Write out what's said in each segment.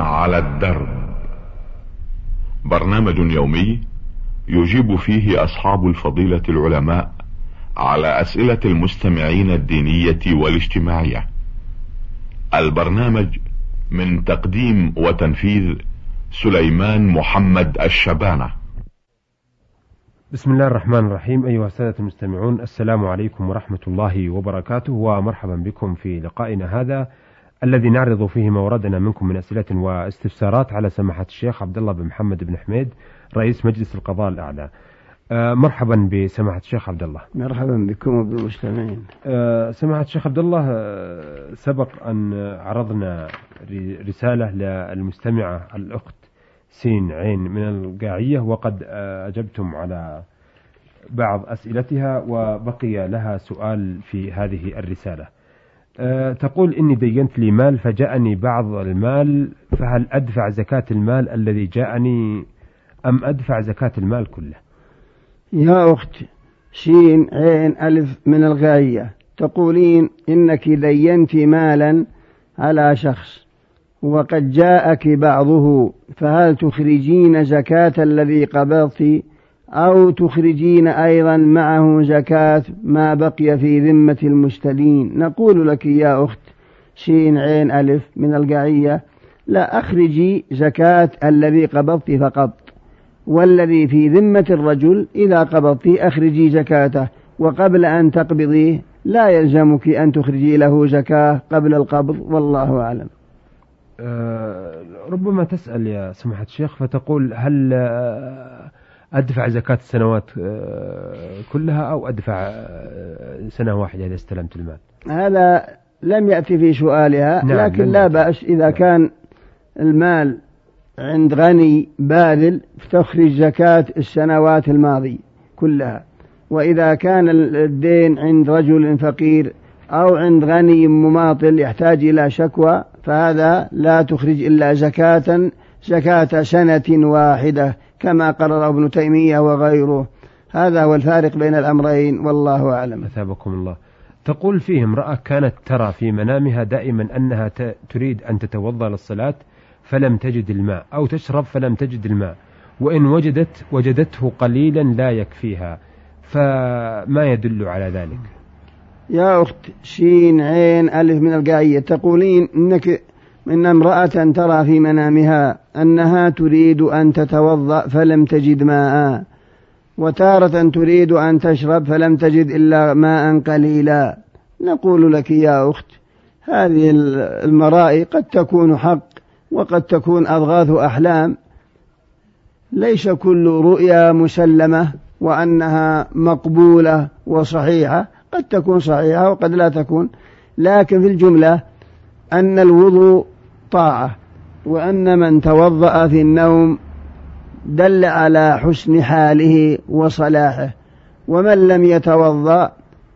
على الدرب. برنامج يومي يجيب فيه أصحاب الفضيلة العلماء على أسئلة المستمعين الدينية والاجتماعية. البرنامج من تقديم وتنفيذ سليمان محمد الشبانة. بسم الله الرحمن الرحيم. أيها السادة المستمعون السلام عليكم ورحمة الله وبركاته ومرحبا بكم في لقائنا هذا الذي نعرض فيه ما وردنا منكم من أسئلة واستفسارات على سماحة الشيخ عبد الله بن محمد بن حميد رئيس مجلس القضاء الأعلى. آه مرحبا بسماحة الشيخ عبد الله. مرحبا بكم وبالمستمعين. آه سماحة الشيخ عبد الله آه سبق أن عرضنا رسالة للمستمعة الأخت سين عين من القاعية وقد أجبتم على بعض أسئلتها وبقي لها سؤال في هذه الرسالة تقول إني دينت لي مال فجاءني بعض المال فهل أدفع زكاة المال الذي جاءني أم أدفع زكاة المال كله؟ يا أخت شين عين ألف من الغاية. تقولين إنك دينت مالا على شخص وقد جاءك بعضه فهل تخرجين زكاة الذي قبضت أو تخرجين أيضا معه زكاة ما بقي في ذمة المشترين نقول لك يا أخت شين عين ألف من القعية لا أخرجي زكاة الذي قبضت فقط والذي في ذمة الرجل إذا قبضت أخرجي زكاته وقبل أن تقبضيه لا يلزمك أن تخرجي له زكاة قبل القبض والله أعلم. آه، ربما تسأل يا سماحة الشيخ فتقول هل آه، أدفع زكاة السنوات آه، كلها أو أدفع سنة واحدة إذا استلمت المال هذا لم يأتي في سؤالها نعم لكن لا بأس إذا نعم. كان المال عند غني باذل فتخرج زكاة السنوات الماضية كلها وإذا كان الدين عند رجل فقير أو عند غني مماطل يحتاج إلى شكوى فهذا لا تخرج إلا زكاة زكاة سنة واحدة كما قرر ابن تيمية وغيره. هذا هو الفارق بين الأمرين والله أعلم. أثابكم الله. تقول فيه امرأة كانت ترى في منامها دائما أنها تريد أن تتوضأ للصلاة فلم تجد الماء أو تشرب فلم تجد الماء وإن وجدت وجدته قليلا لا يكفيها. فما يدل على ذلك؟ يا أخت شين عين ألف من القاعية تقولين إنك إن امرأة ترى في منامها أنها تريد أن تتوضأ فلم تجد ماء وتارة تريد أن تشرب فلم تجد إلا ماء قليلا. نقول لك يا أخت هذه المرائي قد تكون حق وقد تكون أضغاث أحلام. ليس كل رؤيا مسلمة وأنها مقبولة وصحيحة قد تكون صحيحة وقد لا تكون. لكن في الجملة أن الوضوء طاعة وأن من توضأ في النوم دل على حسن حاله وصلاحه ومن لم يتوضأ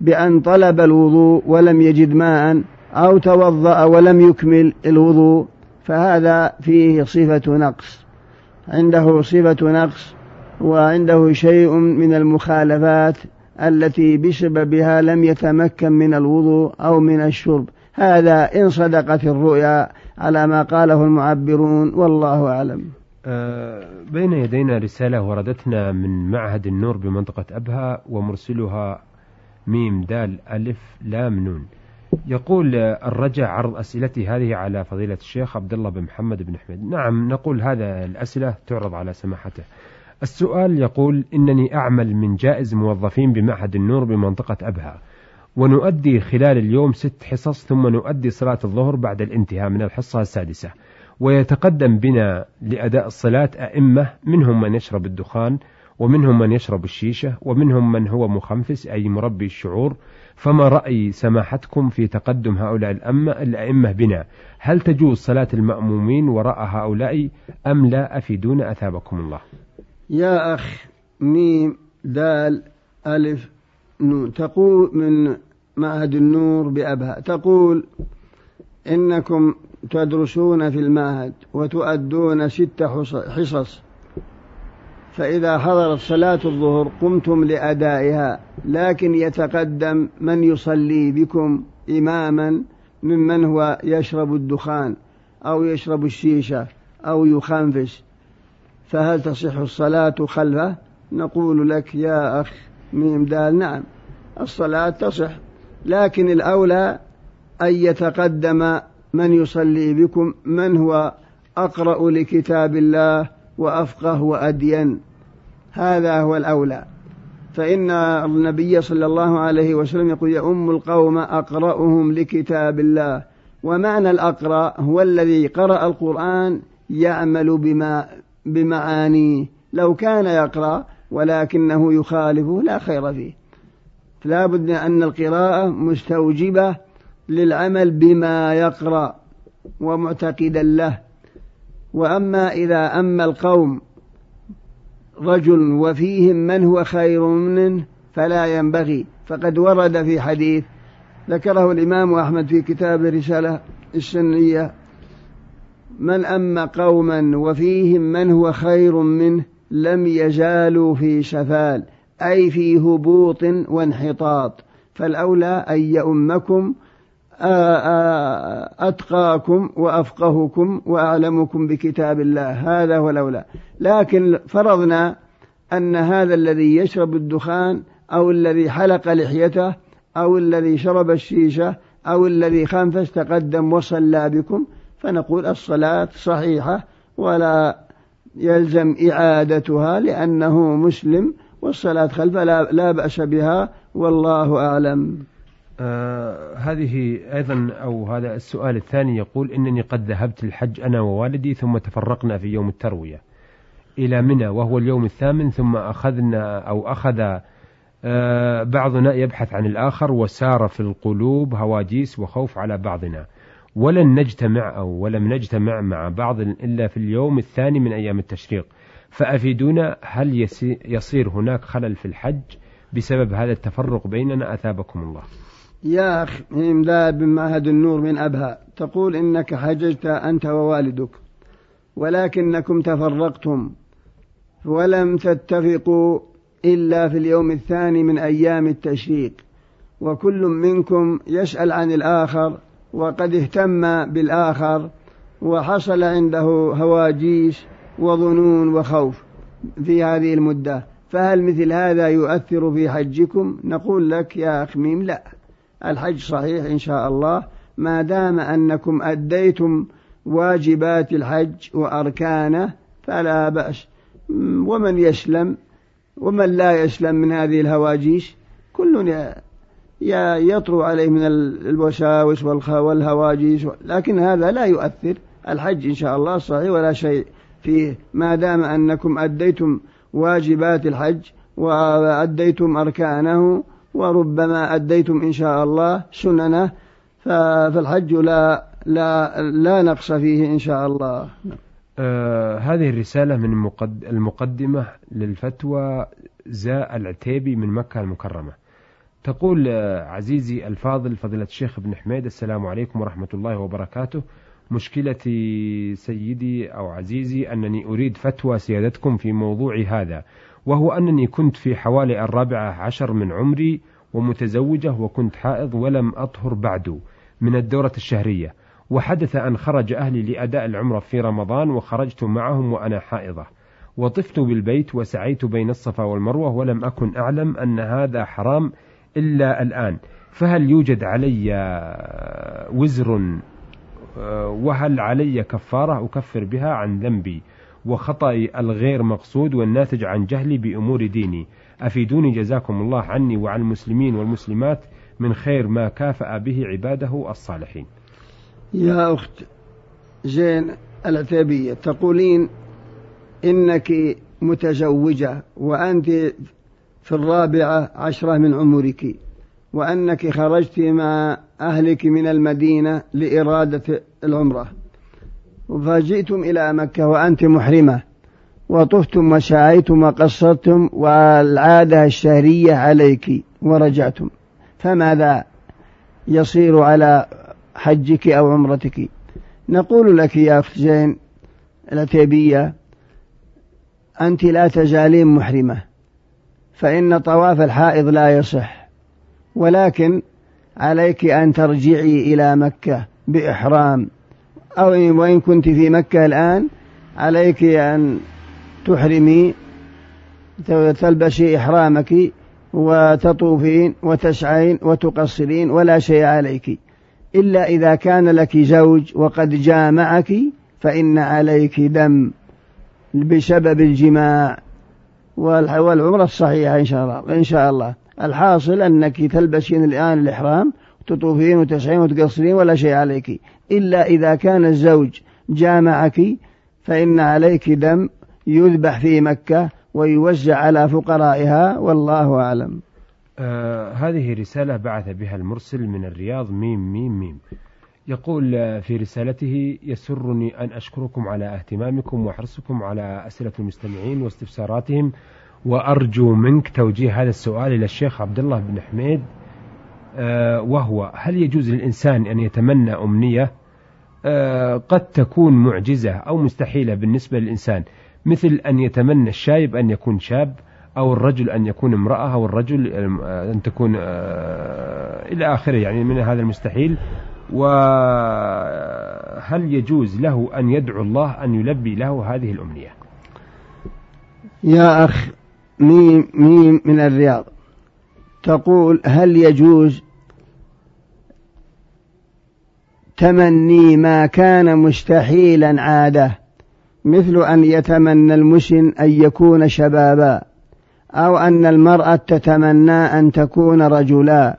بأن طلب الوضوء ولم يجد ماء أو توضأ ولم يكمل الوضوء فهذا فيه صفة نقص. عنده صفة نقص وعنده شيء من المخالفات التي بسببها لم يتمكن من الوضوء أو من الشرب. هذا إن صدقت الرؤيا على ما قاله المعبرون والله أعلم. أه بين يدينا رسالة وردتنا من معهد النور بمنطقة أبها ومرسلها ميم دال ألف لام نون. يقول الرجاء عرض أسئلتي هذه على فضيلة الشيخ عبد الله بن محمد بن حميد. نعم نقول هذا الأسئلة تعرض على سماحته. السؤال يقول إنني أعمل من جائز موظفين بمعهد النور بمنطقة أبها. ونؤدي خلال اليوم ست حصص ثم نؤدي صلاة الظهر بعد الانتهاء من الحصة السادسة. ويتقدم بنا لأداء الصلاة أئمة منهم من يشرب الدخان ومنهم من يشرب الشيشة ومنهم من هو مخنفس أي مربي الشعور. فما رأي سماحتكم في تقدم هؤلاء الأئمة بنا؟ هل تجوز صلاة المأمومين وراء هؤلاء أم لا؟ أفيدون أثابكم الله. يا أخ ميم دال ألف نون تقول من معهد النور بأبها. تقول إنكم تدرسون في المعهد وتؤدون ست حصص. فإذا حضرت صلاة الظهر قمتم لأدائها لكن يتقدم من يصلي بكم إماما ممن هو يشرب الدخان أو يشرب الشيشة أو يخنفس. فهل تصح الصلاة خلفه؟ نقول لك يا أخ ميم دال نعم. الصلاة تصح لكن الأولى أن يتقدم من يصلي بكم من هو أقرأ لكتاب الله وأفقه وأدين. هذا هو الأولى. فإن النبي صلى الله عليه وسلم يقول يؤم القوم أقرأهم لكتاب الله. ومعنى الأقرأ هو الذي قرأ القرآن يعمل بما بمعانيه. لو كان يقرأ ولكنه يخالفه لا خير فيه. لا بد أن القراءة مستوجبة للعمل بما يقرأ ومعتقدا له. وأما إذا أما القوم رجل وفيهم من هو خير منه فلا ينبغي. فقد ورد في حديث ذكره الإمام أحمد في كتاب الرسالة السنية من أما قوما وفيهم من هو خير منه لم يزالوا في سفال أي في هبوط وانحطاط. فالأولى أن يؤمكم أتقاكم وأفقهكم وأعلمكم بكتاب الله. هذا هو الأولى. لكن فرضنا أن هذا الذي يشرب الدخان أو الذي حلق لحيته أو الذي شرب الشيشة أو الذي خنفس تقدم وصلى بكم فنقول الصلاة صحيحة ولا يلزم إعادتها لأنه مسلم والصلاة خلفه لا, بأس بها والله أعلم. آه هذه أيضا أو هذا السؤال الثاني يقول إنني قد ذهبت الحج أنا ووالدي ثم تفرقنا في يوم التروية إلى منى وهو اليوم الثامن ثم أخذنا أو أخذ آه بعضنا يبحث عن الآخر وسار في القلوب هواجيس وخوف على بعضنا. ولن نجتمع أو ولم نجتمع مع بعض إلا في اليوم الثاني من أيام التشريق. فأفيدونا هل يصير هناك خلل في الحج بسبب هذا التفرق بيننا؟ أثابكم الله. يا أخ إمداد بن معهد النور من أبها تقول إنك حججت أنت ووالدك ولكنكم تفرقتم ولم تتفقوا إلا في اليوم الثاني من أيام التشريق. وكل منكم يسأل عن الآخر وقد اهتم بالآخر وحصل عنده هواجيس وظنون وخوف في هذه المدة. فهل مثل هذا يؤثر في حجكم؟ نقول لك يا أخميم لا. الحج صحيح إن شاء الله. ما دام أنكم أديتم واجبات الحج وأركانه فلا بأس. ومن يسلم ومن لا يسلم من هذه الهواجيس كل يطرو عليه من الوساوس والهواجيس لكن هذا لا يؤثر. الحج إن شاء الله صحيح ولا شيء فيه. ما دام أنكم أديتم واجبات الحج وأديتم أركانه وربما أديتم إن شاء الله سننه فالحج لا لا لا نقص فيه إن شاء الله. آه هذه الرسالة من المقدمة للفتوى زاء العتيبي من مكة المكرمة. تقول آه عزيزي الفاضل فضيلة الشيخ ابن حميد السلام عليكم ورحمة الله وبركاته. مشكلتي سيدي أو عزيزي أنني أريد فتوى سيادتكم في موضوع هذا وهو أنني كنت في حوالي الرابعة عشر من عمري ومتزوجة وكنت حائض ولم أطهر بعد من الدورة الشهرية وحدث أن خرج أهلي لأداء العمرة في رمضان وخرجت معهم وأنا حائضة. وطفت بالبيت وسعيت بين الصفا والمروة ولم أكن أعلم أن هذا حرام إلا الآن. فهل يوجد علي وزر وهل علي كفارة أكفر بها عن ذنبي؟ وخطأي الغير مقصود والناتج عن جهلي بأمور ديني. أفيدوني جزاكم الله عني وعن المسلمين والمسلمات من خير ما كافأ به عباده الصالحين. يا أخت زين العتيبية تقولين إنك متزوجة وأنت في الرابعة عشرة من عمرك وأنك خرجت مع أهلك من المدينة لإرادة العمرة. فجئتم إلى مكة وأنت محرمة وطفتم وسعيتم وقصرتم والعادة الشهرية عليك ورجعتم. فماذا يصير على حجك أو عمرتك؟ نقول لك يا أخت زين العتيبية أنت لا تزالين محرمة. فإن طواف الحائض لا يصح. ولكن عليك أن ترجعي إلى مكة بإحرام. أو وإن كنت في مكة الآن عليك أن تحرمي تلبسي إحرامك وتطوفين وتسعين وتقصرين ولا شيء عليك. إلا إذا كان لك زوج وقد جامعك فإن عليك دم بسبب الجماع. والعمرة الصحيحة إن شاء الله. إن شاء الله. الحاصل أنك تلبسين الآن الإحرام تطوفين وتسعين وتقصرين ولا شيء عليك. إلا إذا كان الزوج جامعك فإن عليك دم يذبح في مكة ويوزع على فقرائها والله أعلم. آه هذه رسالة بعث بها المرسل من الرياض ميم ميم ميم. يقول في رسالته يسرني أن أشكركم على اهتمامكم وحرصكم على أسئلة المستمعين واستفساراتهم وأرجو منك توجيه هذا السؤال إلى الشيخ عبد الله بن حميد آه وهو هل يجوز للإنسان أن يتمنى أمنية؟ آه قد تكون معجزة أو مستحيلة بالنسبة للإنسان. مثل أن يتمنى الشايب أن يكون شاب أو الرجل أن يكون امرأة أو الرجل أن تكون آه، إلى آخره يعني من هذا المستحيل. وهل يجوز له أن يدعو الله أن يلبي له هذه الأمنية؟ يا أخ ميم, ميم من الرياض. تقول هل يجوز تمني ما كان مستحيلا عادة مثل أن يتمنى المسن أن يكون شبابا أو أن المرأة تتمنى أن تكون رجلا؟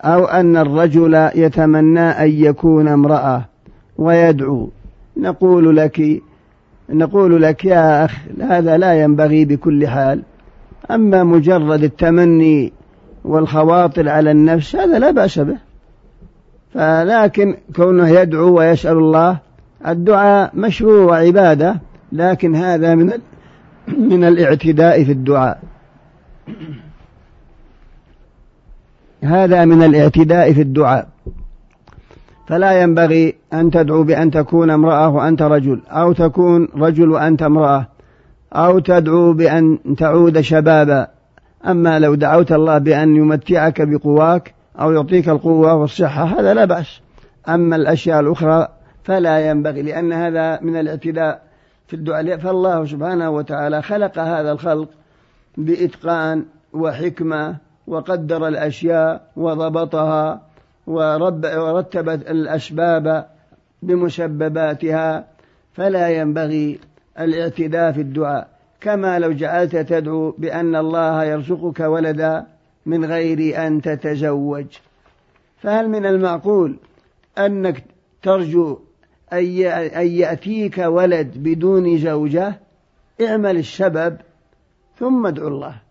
أو أن الرجل يتمنى أن يكون امرأة ويدعو. نقول لك نقول لك يا أخ هذا لا ينبغي بكل حال. أما مجرد التمني والخواطر على النفس هذا لا بأس به. فلكن كونه يدعو ويسأل الله الدعاء مشروع وعبادة لكن هذا من من الاعتداء في الدعاء. هذا من الاعتداء في الدعاء. فلا ينبغي أن تدعو بأن تكون امرأة وأنت رجل أو تكون رجل وأنت امرأة أو تدعو بأن تعود شبابا. أما لو دعوت الله بأن يمتعك بقواك أو يعطيك القوة والصحة هذا لا بأس. أما الأشياء الأخرى فلا ينبغي لأن هذا من الاعتداء في الدعاء. فالله سبحانه وتعالى خلق هذا الخلق بإتقان وحكمة وقدر الأشياء وضبطها ورتب الأسباب بمسبباتها فلا ينبغي الاعتداء في الدعاء. كما لو جعلت تدعو بأن الله يرزقك ولدا من غير أن تتزوج. فهل من المعقول أنك ترجو أن يأتيك ولد بدون زوجة؟ اعمل السبب ثم ادعو الله.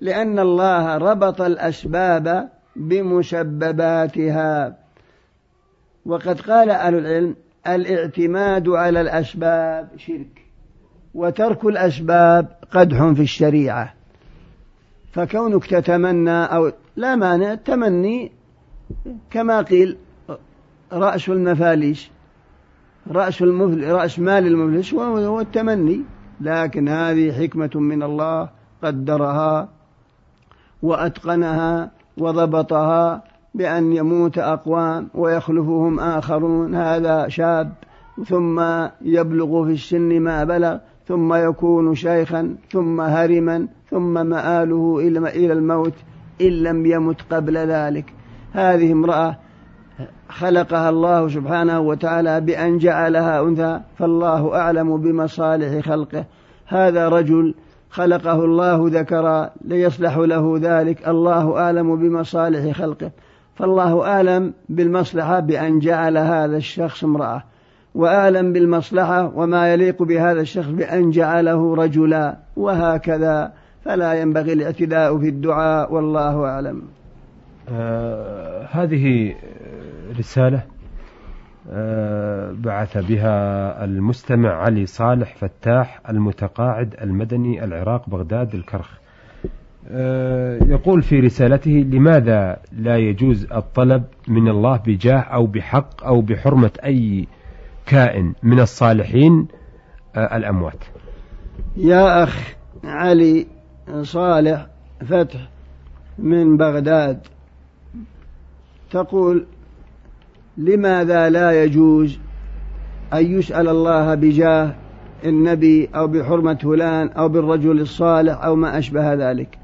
لأن الله ربط الأسباب بمسبباتها وقد قال أهل العلم الاعتماد على الأسباب شرك وترك الأسباب قدح في الشريعة. فكونك تتمنى أو لا مانع تمني كما قيل رأس المفاليس رأس المفل رأس مال المفلس هو التمني لكن هذه حكمة من الله قدرها وأتقنها وضبطها بأن يموت أقوام ويخلفهم آخرون هذا شاب. ثم يبلغ في السن ما بلغ ثم يكون شيخا ثم هرما ثم مآله إلى الموت إن لم يمت قبل ذلك. هذه امرأة خلقها الله سبحانه وتعالى بأن جعلها أنثى فالله أعلم بمصالح خلقه. هذا رجل خلقه الله ذكرا ليصلح له ذلك. الله أعلم بمصالح خلقه. فالله أعلم بالمصلحة بأن جعل هذا الشخص امرأة. وأعلم بالمصلحة وما يليق بهذا الشخص بأن جعله رجلا. وهكذا. فلا ينبغي الاعتداء في الدعاء والله أعلم. آه هذه رسالة بعث بها المستمع علي صالح فتاح المتقاعد المدني العراق بغداد الكرخ. آه يقول في رسالته لماذا لا يجوز الطلب من الله بجاه أو بحق أو بحرمة أي كائن من الصالحين؟ آه الأموات. يا أخ علي صالح فتح من بغداد تقول لماذا لا يجوز أن يسأل الله بجاه النبي أو بحرمة فلان أو بالرجل الصالح أو ما أشبه ذلك؟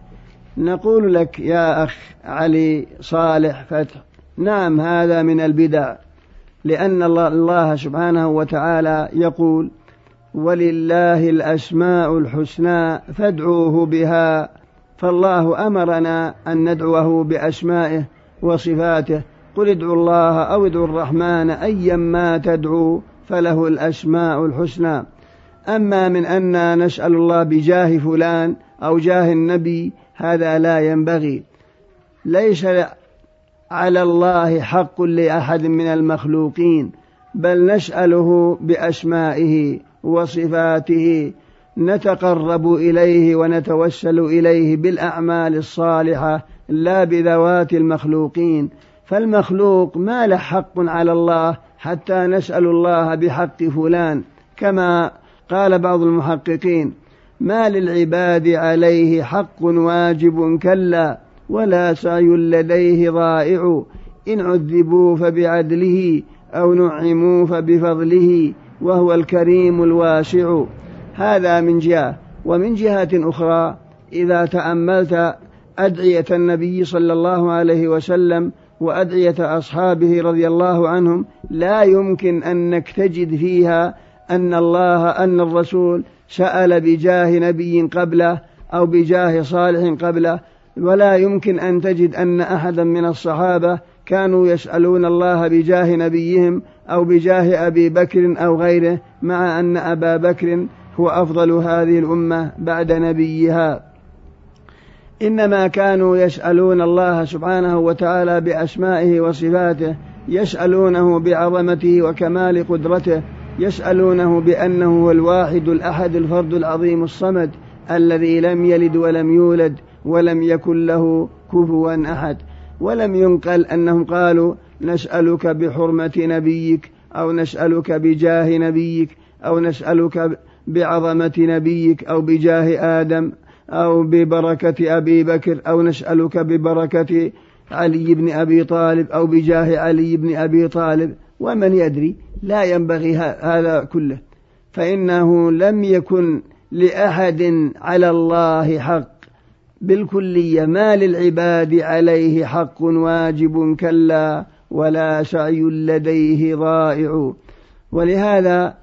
نقول لك يا أخ علي صالح فتح نعم هذا من البدع لأن الله سبحانه وتعالى يقول ولله الأسماء الحسنى فادعوه بها فالله أمرنا أن ندعوه بأسمائه وصفاته قل ادعوا الله أو ادعوا الرحمن أيا ما تدعو فله الأسماء الحسنى. أما من أن نسأل الله بجاه فلان أو جاه النبي هذا لا ينبغي. ليس على الله حق لأحد من المخلوقين بل نسأله بأسمائه وصفاته. نتقرب إليه ونتوسل إليه بالأعمال الصالحة لا بذوات المخلوقين. فالمخلوق ما له حق على الله حتى نسأل الله بحق فلان. كما قال بعض المحققين ما للعباد عليه حق واجب كلا ولا سعي لديه ضائع. إن عذبوا فبعدله أو نعموا فبفضله وهو الكريم الواسع. هذا من جهة. ومن جهة أخرى إذا تأملت أدعية النبي صلى الله عليه وسلم وأدعية أصحابه رضي الله عنهم لا يمكن أنك تجد فيها أن الله أن الرسول سأل بجاه نبي قبله أو بجاه صالح قبله ولا يمكن أن تجد أن أحدا من الصحابة كانوا يسألون الله بجاه نبيهم أو بجاه أبي بكر أو غيره مع أن أبا بكر هو أفضل هذه الأمة بعد نبيها. إنما كانوا يسألون الله سبحانه وتعالى بأسمائه وصفاته يسألونه بعظمته وكمال قدرته يسألونه بأنه هو الواحد الأحد الفرد العظيم الصمد الذي لم يلد ولم يولد ولم يكن له كفوا أحد. ولم ينقل أنهم قالوا نسألك بحرمة نبيك أو نسألك بجاه نبيك أو نسألك بعظمة نبيك أو بجاه آدم أو ببركة أبي بكر أو نسألك ببركة علي بن أبي طالب أو بجاه علي بن أبي طالب. ومن يدري لا ينبغي هذا كله. فإنه لم يكن لأحد على الله حق. بالكلية ما للعباد عليه حق واجب كلا ولا سعي لديه ضائع. ولهذا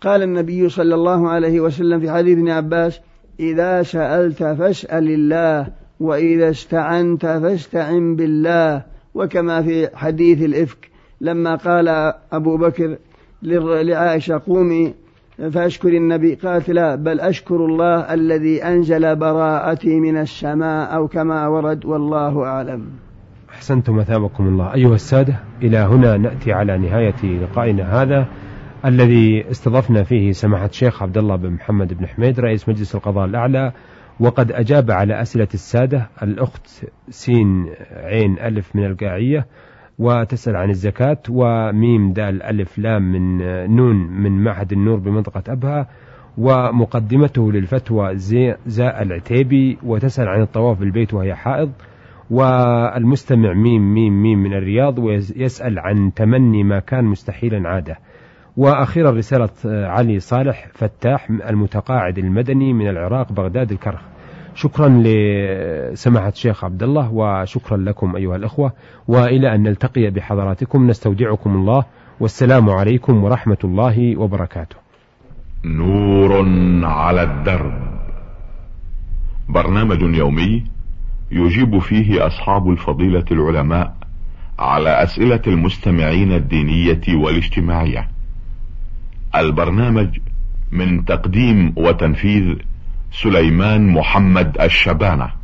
قال النبي صلى الله عليه وسلم في حديث ابن عباس إذا سألت فاسأل الله وإذا استعنت فاستعن بالله. وكما في حديث الإفك لما قال أبو بكر لعائشة قومي فأشكر النبي قالت لا بل أشكر الله الذي أنزل براءتي من السماء أو كما ورد والله أعلم. أحسنتم أثابكم الله. أيها السادة إلى هنا نأتي على نهاية لقائنا هذا. الذي استضفنا فيه سماحة الشيخ عبد الله بن محمد بن حميد رئيس مجلس القضاء الأعلى وقد أجاب على أسئلة السادة. الأخت سين عين ألف من القاعية وتسأل عن الزكاة وميم دال ألف لام من نون من معهد النور بمنطقة أبها ومقدمته للفتوى زاء العتيبي وتسأل عن الطواف بالبيت وهي حائض والمستمع ميم ميم ميم من الرياض ويسأل عن تمني ما كان مستحيلا عاده. وأخيرا رسالة علي صالح فتاح المتقاعد المدني من العراق بغداد الكرخ. شكرا لسماحة الشيخ عبد الله وشكرا لكم أيها الأخوة وإلى أن نلتقي بحضراتكم. نستودعكم الله والسلام عليكم ورحمة الله وبركاته. نور على الدرب. برنامج يومي يجيب فيه أصحاب الفضيلة العلماء على أسئلة المستمعين الدينية والاجتماعية. البرنامج من تقديم وتنفيذ سليمان محمد الشبانة.